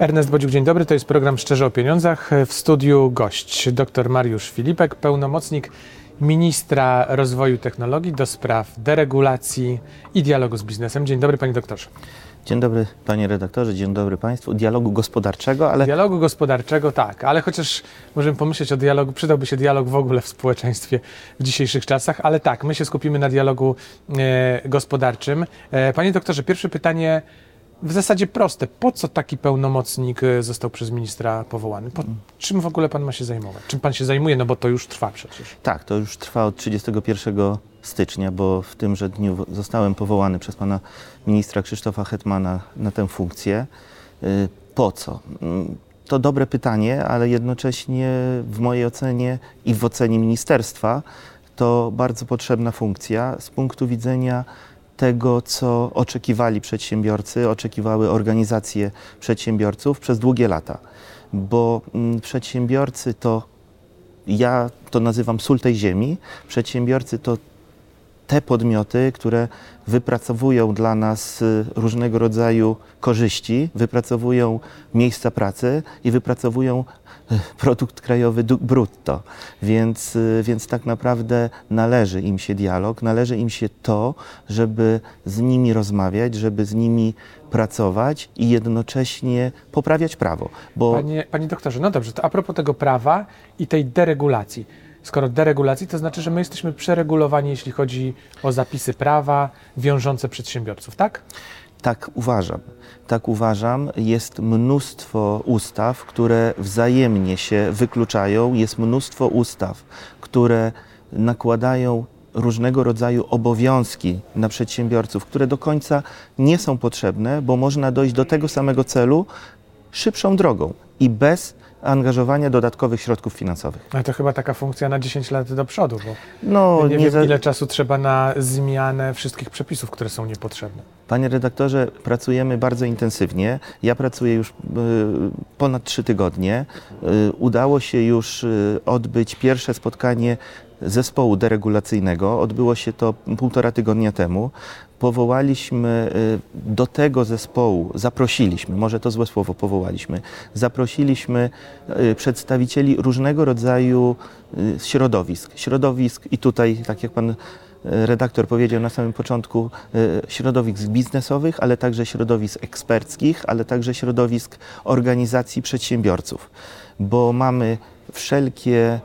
Ernest Bodziuk, dzień dobry. To jest program Szczerze o Pieniądzach. W studiu gość dr Mariusz Filipek, pełnomocnik ministra rozwoju technologii do spraw deregulacji i dialogu z biznesem. Dzień dobry, panie doktorze. Dzień dobry panie redaktorze, dzień dobry państwu. Dialogu gospodarczego, ale Dialogu gospodarczego tak, ale chociaż możemy pomyśleć o dialogu, przydałby się dialog w ogóle w społeczeństwie w dzisiejszych czasach, ale tak, my się skupimy na dialogu e, gospodarczym. E, panie doktorze, pierwsze pytanie w zasadzie proste. Po co taki pełnomocnik e, został przez ministra powołany? Po czym w ogóle pan ma się zajmować? Czym pan się zajmuje? No bo to już trwa przecież. tak, to już trwa od 31 stycznia, bo w tymże dniu zostałem powołany przez pana ministra Krzysztofa Hetmana na tę funkcję. Y, Po co? Mm, To dobre pytanie, ale jednocześnie w mojej ocenie i w ocenie ministerstwa to bardzo potrzebna funkcja z punktu widzenia tego, co oczekiwali przedsiębiorcy, oczekiwały organizacje przedsiębiorców przez długie lata. Bo mm, przedsiębiorcy to ja to nazywam sól tej ziemi. Przedsiębiorcy to te podmioty, które wypracowują dla nas y, różnego rodzaju korzyści, wypracowują miejsca pracy i wypracowują produkt krajowy brutto. Więc, y, więc tak naprawdę należy im się dialog, należy im się to, żeby z nimi rozmawiać, żeby z nimi pracować i jednocześnie poprawiać prawo. Bo Panie, panie doktorze, no dobrze, to a propos tego prawa i tej deregulacji. Skoro deregulacji, to znaczy, że my jesteśmy przeregulowani, jeśli chodzi o zapisy prawa wiążące przedsiębiorców, tak? Tak uważam. Tak uważam. Jest mnóstwo ustaw, które wzajemnie się wykluczają. Jest mnóstwo ustaw, które nakładają różnego rodzaju obowiązki na przedsiębiorców, które do końca nie są potrzebne, bo można dojść do tego samego celu szybszą drogą i bez angażowania dodatkowych środków finansowych. Ale to chyba taka funkcja na 10 lat do przodu, bo No, nie, wiem, za- ile czasu trzeba na zmianę wszystkich przepisów, które są niepotrzebne. Panie redaktorze, pracujemy bardzo intensywnie. Ja pracuję już y, ponad trzy tygodnie. Y, udało się już y, odbyć pierwsze spotkanie zespołu deregulacyjnego. Odbyło się to półtora tygodnia temu. Powołaliśmy y, do tego zespołu, zaprosiliśmy, może to złe słowo, powołaliśmy, zaprosiliśmy y, przedstawicieli różnego rodzaju y, środowisk. Środowisk i tutaj, tak jak pan redaktor powiedział na samym początku, środowisk biznesowych, ale także środowisk eksperckich, ale także środowisk organizacji przedsiębiorców, bo mamy wszelkie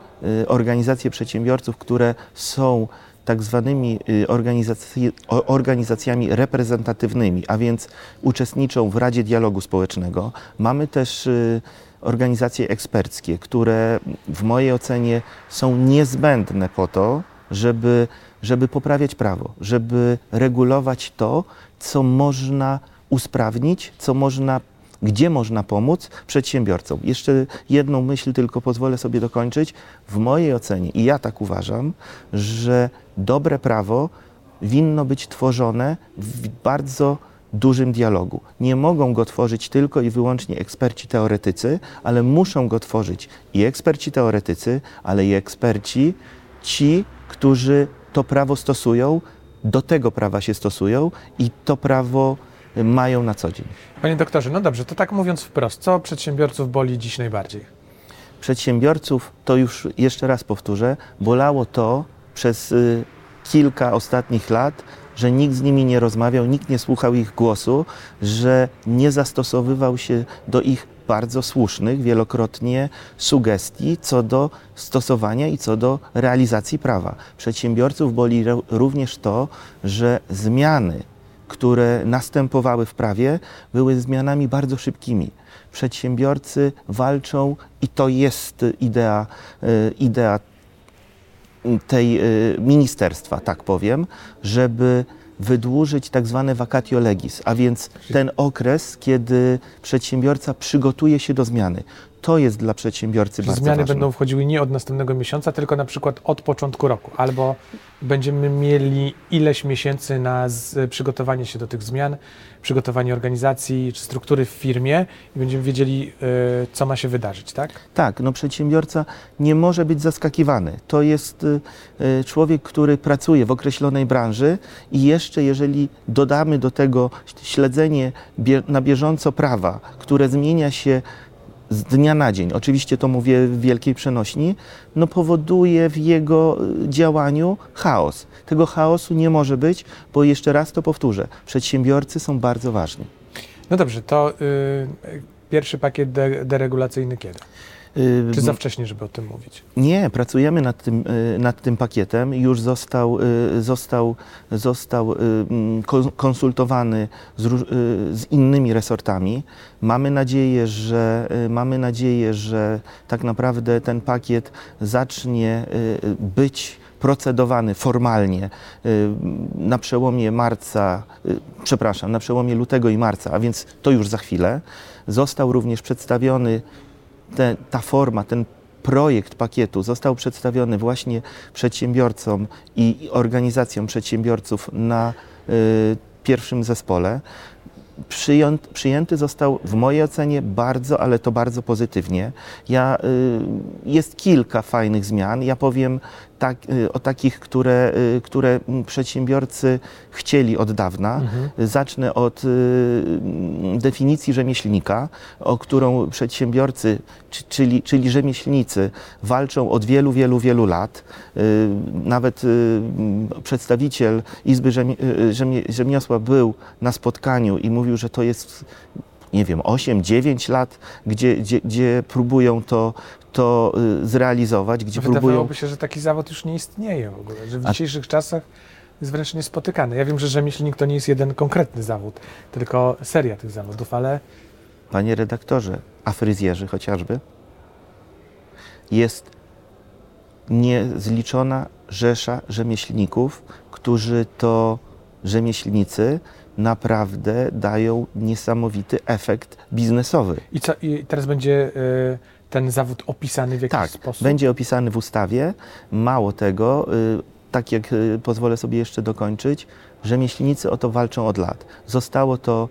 organizacje przedsiębiorców, które są tak zwanymi y, organizacjami reprezentatywnymi, a więc uczestniczą w Radzie Dialogu Społecznego. Mamy też y, organizacje eksperckie, które w mojej ocenie są niezbędne po to, żeby, żeby poprawiać prawo, żeby regulować to, co można usprawnić, co można, gdzie można pomóc przedsiębiorcom. Jeszcze jedną myśl tylko pozwolę sobie dokończyć. W mojej ocenie, i ja tak uważam, że dobre prawo winno być tworzone w bardzo dużym dialogu. Nie mogą go tworzyć tylko i wyłącznie eksperci teoretycy, ale muszą go tworzyć i eksperci teoretycy, ale i eksperci ci, którzy to prawo stosują, do tego prawa się stosują i to prawo mają na co dzień. Panie doktorze, no dobrze, to tak mówiąc wprost, co przedsiębiorców boli dziś najbardziej? Przedsiębiorców, to już jeszcze raz powtórzę, bolało to przez y, kilka ostatnich lat, że nikt z nimi nie rozmawiał, nikt nie słuchał ich głosu, że nie zastosowywał się do ich bardzo słusznych wielokrotnie sugestii co do stosowania i co do realizacji prawa. Przedsiębiorców boli również to, że zmiany, które następowały w prawie, były zmianami bardzo szybkimi. Przedsiębiorcy walczą i to jest idea, y, idea tej y, ministerstwa, tak powiem, żeby wydłużyć tak zwane vacatio legis, a więc ten okres, kiedy przedsiębiorca przygotuje się do zmiany. To jest dla przedsiębiorcy Czyli bardzo zmiany ważne. będą wchodziły nie od następnego miesiąca, tylko na przykład od początku roku, albo będziemy mieli ileś miesięcy na przygotowanie się do tych zmian, przygotowanie organizacji czy struktury w firmie i będziemy wiedzieli, y, co ma się wydarzyć, tak? Tak, no przedsiębiorca nie może być zaskakiwany. To jest y, człowiek, który pracuje w określonej branży i jeszcze jeżeli dodamy do tego śledzenie bie, na bieżąco prawa, które zmienia się z dnia na dzień, oczywiście to mówię w wielkiej przenośni, no powoduje w jego y, działaniu chaos. Tego chaosu nie może być, bo jeszcze raz to powtórzę, przedsiębiorcy są bardzo ważni. No dobrze, to y, pierwszy pakiet de, deregulacyjny kiedy? Y, Czy za wcześnie, żeby o tym mówić? Nie, pracujemy nad tym, y, nad tym pakietem. Już został, y, został, został kon- konsultowany z, z innymi resortami. Mamy nadzieję, że, mamy nadzieję, że tak naprawdę ten pakiet zacznie być procedowany formalnie na przełomie marca, przepraszam, na przełomie lutego i marca, a więc to już za chwilę. Został również przedstawiony te, ta forma, ten projekt pakietu został przedstawiony właśnie przedsiębiorcom i organizacjom przedsiębiorców na y, pierwszym zespole. Przyjęty został w mojej ocenie bardzo, ale to bardzo pozytywnie. Ja, y, jest kilka fajnych zmian. Ja powiem tak, o takich, które, y, które mm, przedsiębiorcy chcieli od dawna. Mhm. Zacznę od y, mm, definicji rzemieślnika, o którą przedsiębiorcy, czy- czyli, czyli rzemieślnicy, walczą od wielu, wielu, wielu lat. Nawet mm, przedstawiciel Izby Rzemi- Rzemiosła był na spotkaniu i mówił, że to jest nie wiem, 8-9 lat, gdzie, gdzie, gdzie próbują to, to y, zrealizować, gdzie próbują. Wydawałoby się, że taki zawód już nie istnieje w ogóle, że w A- dzisiejszych czasach jest wręcz niespotykany. Ja wiem, że rzemieślnik to nie jest jeden konkretny zawód, tylko seria tych zawodów, ale Panie redaktorze, a fryzjerzy chociażby? Jest niezliczona rzesza rzemieślników, którzy to rzemieślnicy naprawdę dają niesamowity efekt biznesowy. i, co, i teraz będzie y, ten zawód opisany w jakiś Tak, sposób? będzie opisany w ustawie. Mało tego, y, tak jak y, pozwolę sobie jeszcze dokończyć, rzemieślnicy o to walczą od lat. Zostało to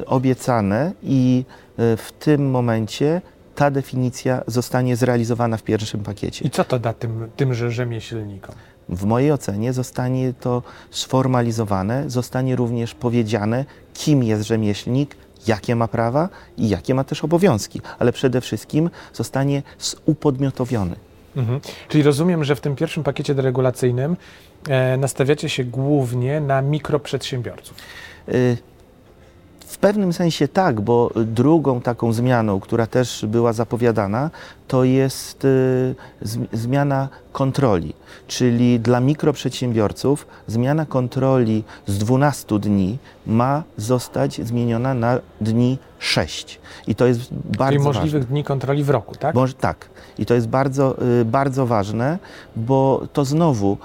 y, obiecane i w tym momencie ta definicja zostanie zrealizowana w pierwszym pakiecie. I co to da tym, tymże rzemieślnikom? W mojej ocenie zostanie to sformalizowane, zostanie również powiedziane, kim jest rzemieślnik, jakie ma prawa i jakie ma też obowiązki, ale przede wszystkim zostanie upodmiotowiony. Mhm. Czyli rozumiem, że w tym pierwszym pakiecie deregulacyjnym e, nastawiacie się głównie na mikroprzedsiębiorców. Y, pewnym sensie tak, bo drugą taką zmianą, która też była zapowiadana, to jest y, zm- zmiana kontroli. Czyli dla mikroprzedsiębiorców zmiana kontroli z 12 dni ma zostać zmieniona na dni 6. I to jest bardzo Czyli ważne. możliwych dni kontroli w roku, tak? Może, tak. I to jest bardzo, y, bardzo ważne, bo to znowu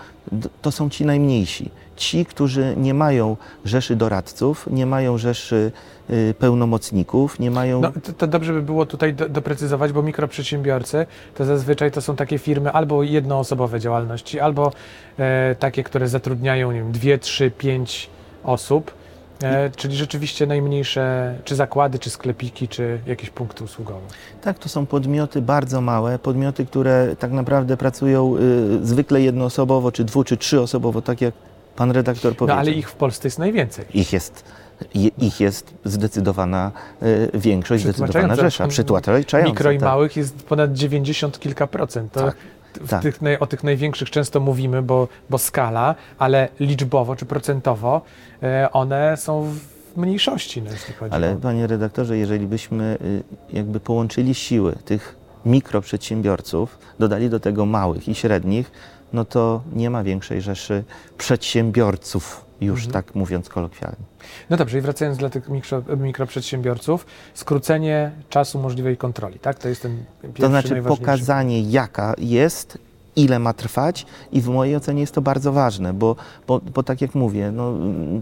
to są ci najmniejsi. Ci, którzy nie mają rzeszy doradców, nie mają rzeszy y, pełnomocników, nie mają. No, to, to dobrze by było tutaj do, doprecyzować, bo mikroprzedsiębiorcy to zazwyczaj to są takie firmy albo jednoosobowe działalności, albo e, takie, które zatrudniają nie wiem, dwie, trzy, pięć osób, e, czyli rzeczywiście najmniejsze, czy zakłady, czy sklepiki, czy jakieś punkty usługowe. Tak, to są podmioty bardzo małe, podmioty, które tak naprawdę pracują y, zwykle jednoosobowo, czy dwu, czy trzyosobowo, tak jak pan redaktor No powiedział. ale ich w Polsce jest najwięcej. Ich jest, je- ich jest zdecydowana y, większość, zdecydowana rzesza. Przytłaczająca. Mikro i tak. małych jest ponad 90 kilka procent. To Tak, tak. Tych, o tych największych często mówimy, bo, bo skala, ale liczbowo czy procentowo e, one są w mniejszości, no, jeśli chodzi Ale o... panie redaktorze, jeżeli byśmy y, jakby połączyli siły tych mikroprzedsiębiorców, dodali do tego małych i średnich, no to nie ma większej rzeszy przedsiębiorców, już Mhm. tak mówiąc kolokwialnie. No dobrze, i wracając dla tych mikro, mikroprzedsiębiorców, skrócenie czasu możliwej kontroli, tak? To jest ten pierwszy, To znaczy pokazanie, jaka jest ile ma trwać i w mojej ocenie jest to bardzo ważne, bo, bo, bo tak jak mówię, no,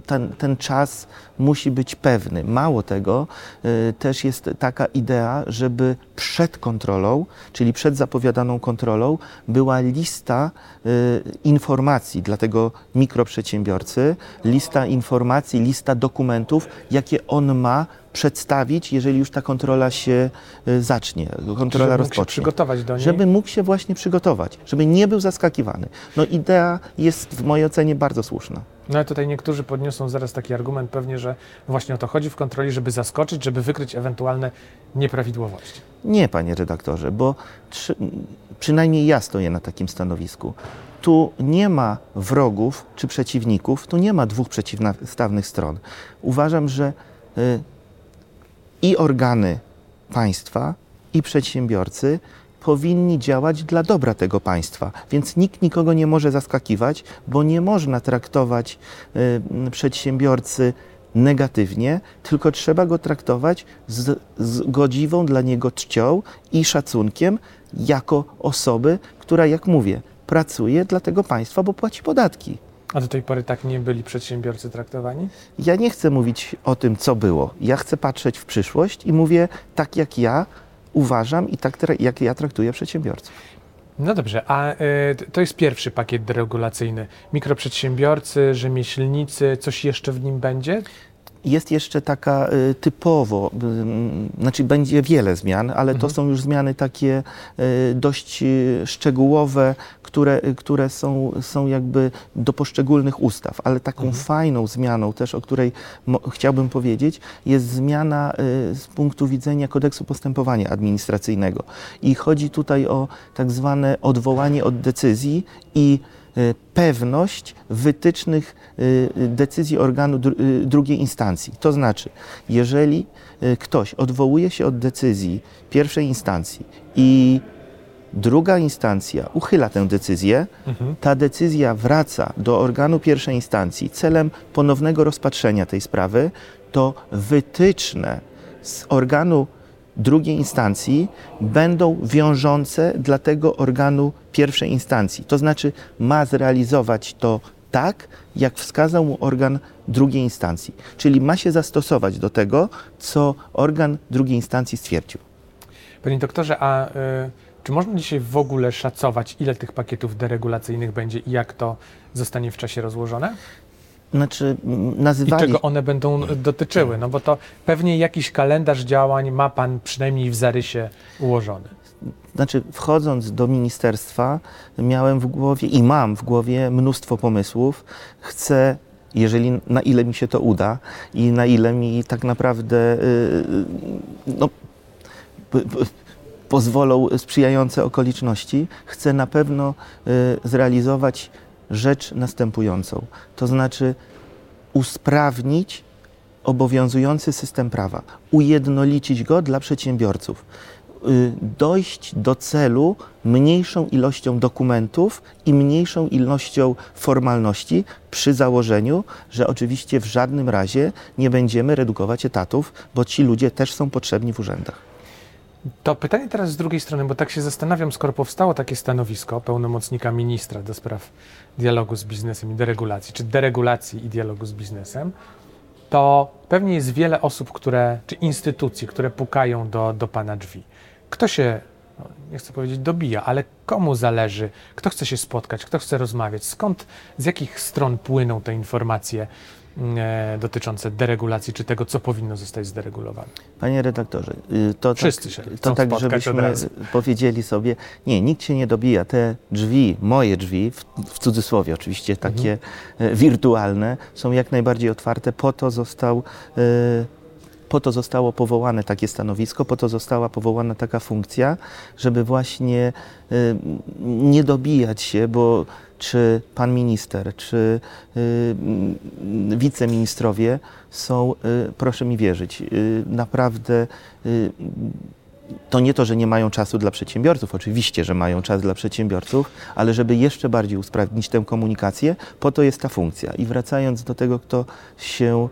ten, ten czas musi być pewny. Mało tego, y, też jest taka idea, żeby przed kontrolą, czyli przed zapowiadaną kontrolą, była lista y, informacji dla tego mikroprzedsiębiorcy, lista informacji, lista dokumentów, jakie on ma przedstawić, jeżeli już ta kontrola się y, zacznie, kontrola Żeby mógł się rozpocznie przygotować do niej. żeby mógł się właśnie przygotować, żeby nie był zaskakiwany. No idea jest w mojej ocenie bardzo słuszna. No ale tutaj niektórzy podniosą zaraz taki argument pewnie, że właśnie o to chodzi w kontroli, żeby zaskoczyć, żeby wykryć ewentualne nieprawidłowości. Nie, panie redaktorze, bo przynajmniej ja stoję na takim stanowisku. Tu nie ma wrogów czy przeciwników, tu nie ma dwóch przeciwstawnych stron. Uważam, że y, i organy państwa, i przedsiębiorcy powinni działać dla dobra tego państwa. Więc nikt nikogo nie może zaskakiwać, bo nie można traktować y, przedsiębiorcy negatywnie, tylko trzeba go traktować z, z godziwą dla niego czcią i szacunkiem jako osoby, która, jak mówię, pracuje dla tego państwa, bo płaci podatki. A do tej pory tak nie byli przedsiębiorcy traktowani? Ja nie chcę mówić o tym, co było. Ja chcę patrzeć w przyszłość i mówię tak, jak ja uważam i tak, jak ja traktuję przedsiębiorców. No dobrze, a y, to jest pierwszy pakiet deregulacyjny. Mikroprzedsiębiorcy, rzemieślnicy, coś jeszcze w nim będzie? Jest jeszcze taka y, typowo, y, znaczy będzie wiele zmian, ale to Mhm. są już zmiany takie y, dość szczegółowe, które, które są, są jakby do poszczególnych ustaw. Ale taką Mhm. fajną zmianą też, o której chciałbym powiedzieć, jest zmiana z punktu widzenia kodeksu postępowania administracyjnego. I chodzi tutaj o tak zwane odwołanie od decyzji i pewność wytycznych y, y, decyzji organu dru- y, drugiej instancji. To znaczy, jeżeli y, ktoś odwołuje się od decyzji pierwszej instancji i druga instancja uchyla tę decyzję, Mhm. ta decyzja wraca do organu pierwszej instancji celem ponownego rozpatrzenia tej sprawy, to wytyczne z organu drugiej instancji będą wiążące dla tego organu pierwszej instancji. To znaczy ma zrealizować to tak, jak wskazał mu organ drugiej instancji. Czyli ma się zastosować do tego, co organ drugiej instancji stwierdził. Panie doktorze, a y, czy można dzisiaj w ogóle szacować, ile tych pakietów deregulacyjnych będzie i jak to zostanie w czasie rozłożone? Znaczy, m, I nazywali... czego one będą dotyczyły? No bo to pewnie jakiś kalendarz działań ma Pan przynajmniej w zarysie ułożony. Znaczy, wchodząc do ministerstwa, miałem w głowie i mam w głowie mnóstwo pomysłów. Chcę, jeżeli na ile mi się to uda i na ile mi tak naprawdę yy, no, p- p- pozwolą sprzyjające okoliczności, chcę na pewno yy, zrealizować rzecz następującą. To znaczy usprawnić obowiązujący system prawa, ujednolicić go dla przedsiębiorców y, dojść do celu mniejszą ilością dokumentów i mniejszą ilością formalności, przy założeniu, że oczywiście w żadnym razie nie będziemy redukować etatów, bo ci ludzie też są potrzebni w urzędach. To pytanie teraz z drugiej strony, bo tak się zastanawiam, skoro powstało takie stanowisko pełnomocnika ministra do spraw dialogu z biznesem i deregulacji, czy deregulacji i dialogu z biznesem, to pewnie jest wiele osób, które, czy instytucji, które pukają do, do pana drzwi. Kto się, no, nie chcę powiedzieć dobija, ale komu zależy, kto chce się spotkać, kto chce rozmawiać, skąd, z jakich stron płyną te informacje dotyczące deregulacji, czy tego, co powinno zostać zderegulowane. Panie redaktorze, y, to Wszyscy tak, to tak, od żebyśmy powiedzieli sobie, nie, nikt się nie dobija. Te drzwi, moje drzwi, w, w cudzysłowie oczywiście, takie e, wirtualne, są jak najbardziej otwarte. Po to został e, po to zostało powołane takie stanowisko, po to została powołana taka funkcja, żeby właśnie y, nie dobijać się, bo czy pan minister, czy y, wiceministrowie są, y, proszę mi wierzyć, naprawdę to nie to, że nie mają czasu dla przedsiębiorców, oczywiście, że mają czas dla przedsiębiorców, ale żeby jeszcze bardziej usprawnić tę komunikację, po to jest ta funkcja. I wracając do tego, kto się,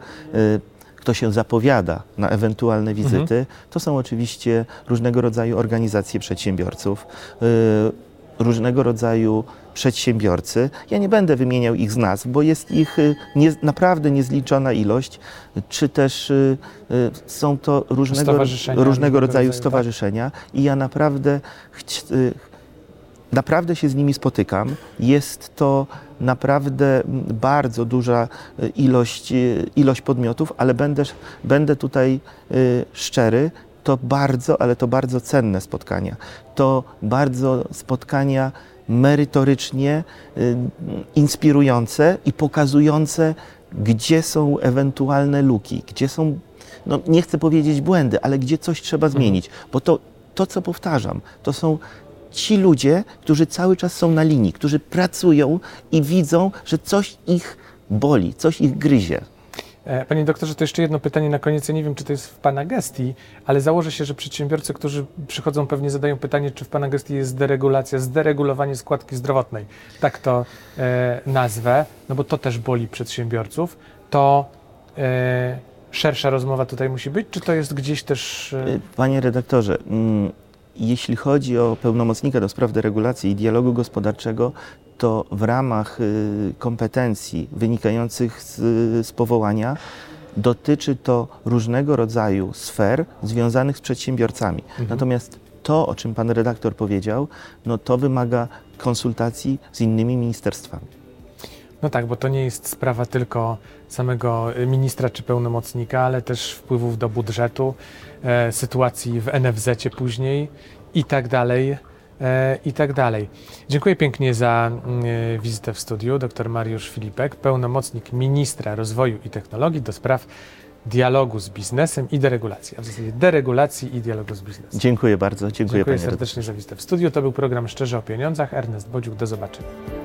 kto się zapowiada na ewentualne wizyty, to są oczywiście różnego rodzaju organizacje przedsiębiorców. y, różnego rodzaju przedsiębiorcy. Ja nie będę wymieniał ich z nazw, bo jest ich y, nie, naprawdę niezliczona ilość, czy też y, y, są to różnego, różnego rodzaju rodzaju, tak. stowarzyszenia i ja naprawdę y, naprawdę się z nimi spotykam. Jest to naprawdę bardzo duża y, ilość, y, ilość podmiotów, ale będę, będę tutaj y, szczery. To bardzo, ale to bardzo cenne spotkania. To bardzo spotkania merytorycznie inspirujące i pokazujące, gdzie są ewentualne luki, gdzie są, no nie chcę powiedzieć błędy, ale gdzie coś trzeba zmienić. Bo to, to co powtarzam, to są ci ludzie, którzy cały czas są na linii, którzy pracują i widzą, że coś ich boli, coś ich gryzie. E, Panie doktorze, to jeszcze jedno pytanie na koniec. Ja nie wiem, czy to jest w Pana gestii, ale założę się, że przedsiębiorcy, którzy przychodzą, pewnie zadają pytanie, czy w Pana gestii jest deregulacja, zderegulowanie składki zdrowotnej. Tak to e, nazwę, no bo to też boli przedsiębiorców. To e, szersza rozmowa tutaj musi być, czy to jest gdzieś też... E, Panie redaktorze, mm, jeśli chodzi o pełnomocnika do spraw deregulacji i dialogu gospodarczego, to w ramach y, kompetencji wynikających z, z powołania dotyczy to różnego rodzaju sfer związanych z przedsiębiorcami. Natomiast to, o czym pan redaktor powiedział, no to wymaga konsultacji z innymi ministerstwami. No tak, bo to nie jest sprawa tylko samego y, ministra czy pełnomocnika, ale też wpływów do budżetu, e, sytuacji w NFZ-cie później i tak dalej. E, I tak dalej. Dziękuję pięknie za y, wizytę w studiu. Dr Mariusz Filipek, pełnomocnik ministra rozwoju i technologii do spraw dialogu z biznesem i deregulacji, a w zasadzie deregulacji i dialogu z biznesem. Dziękuję bardzo, dziękuję, Dziękuję serdecznie za wizytę w studiu. To był program Szczerze o Pieniądzach. Ernest Bodziuk, do zobaczenia.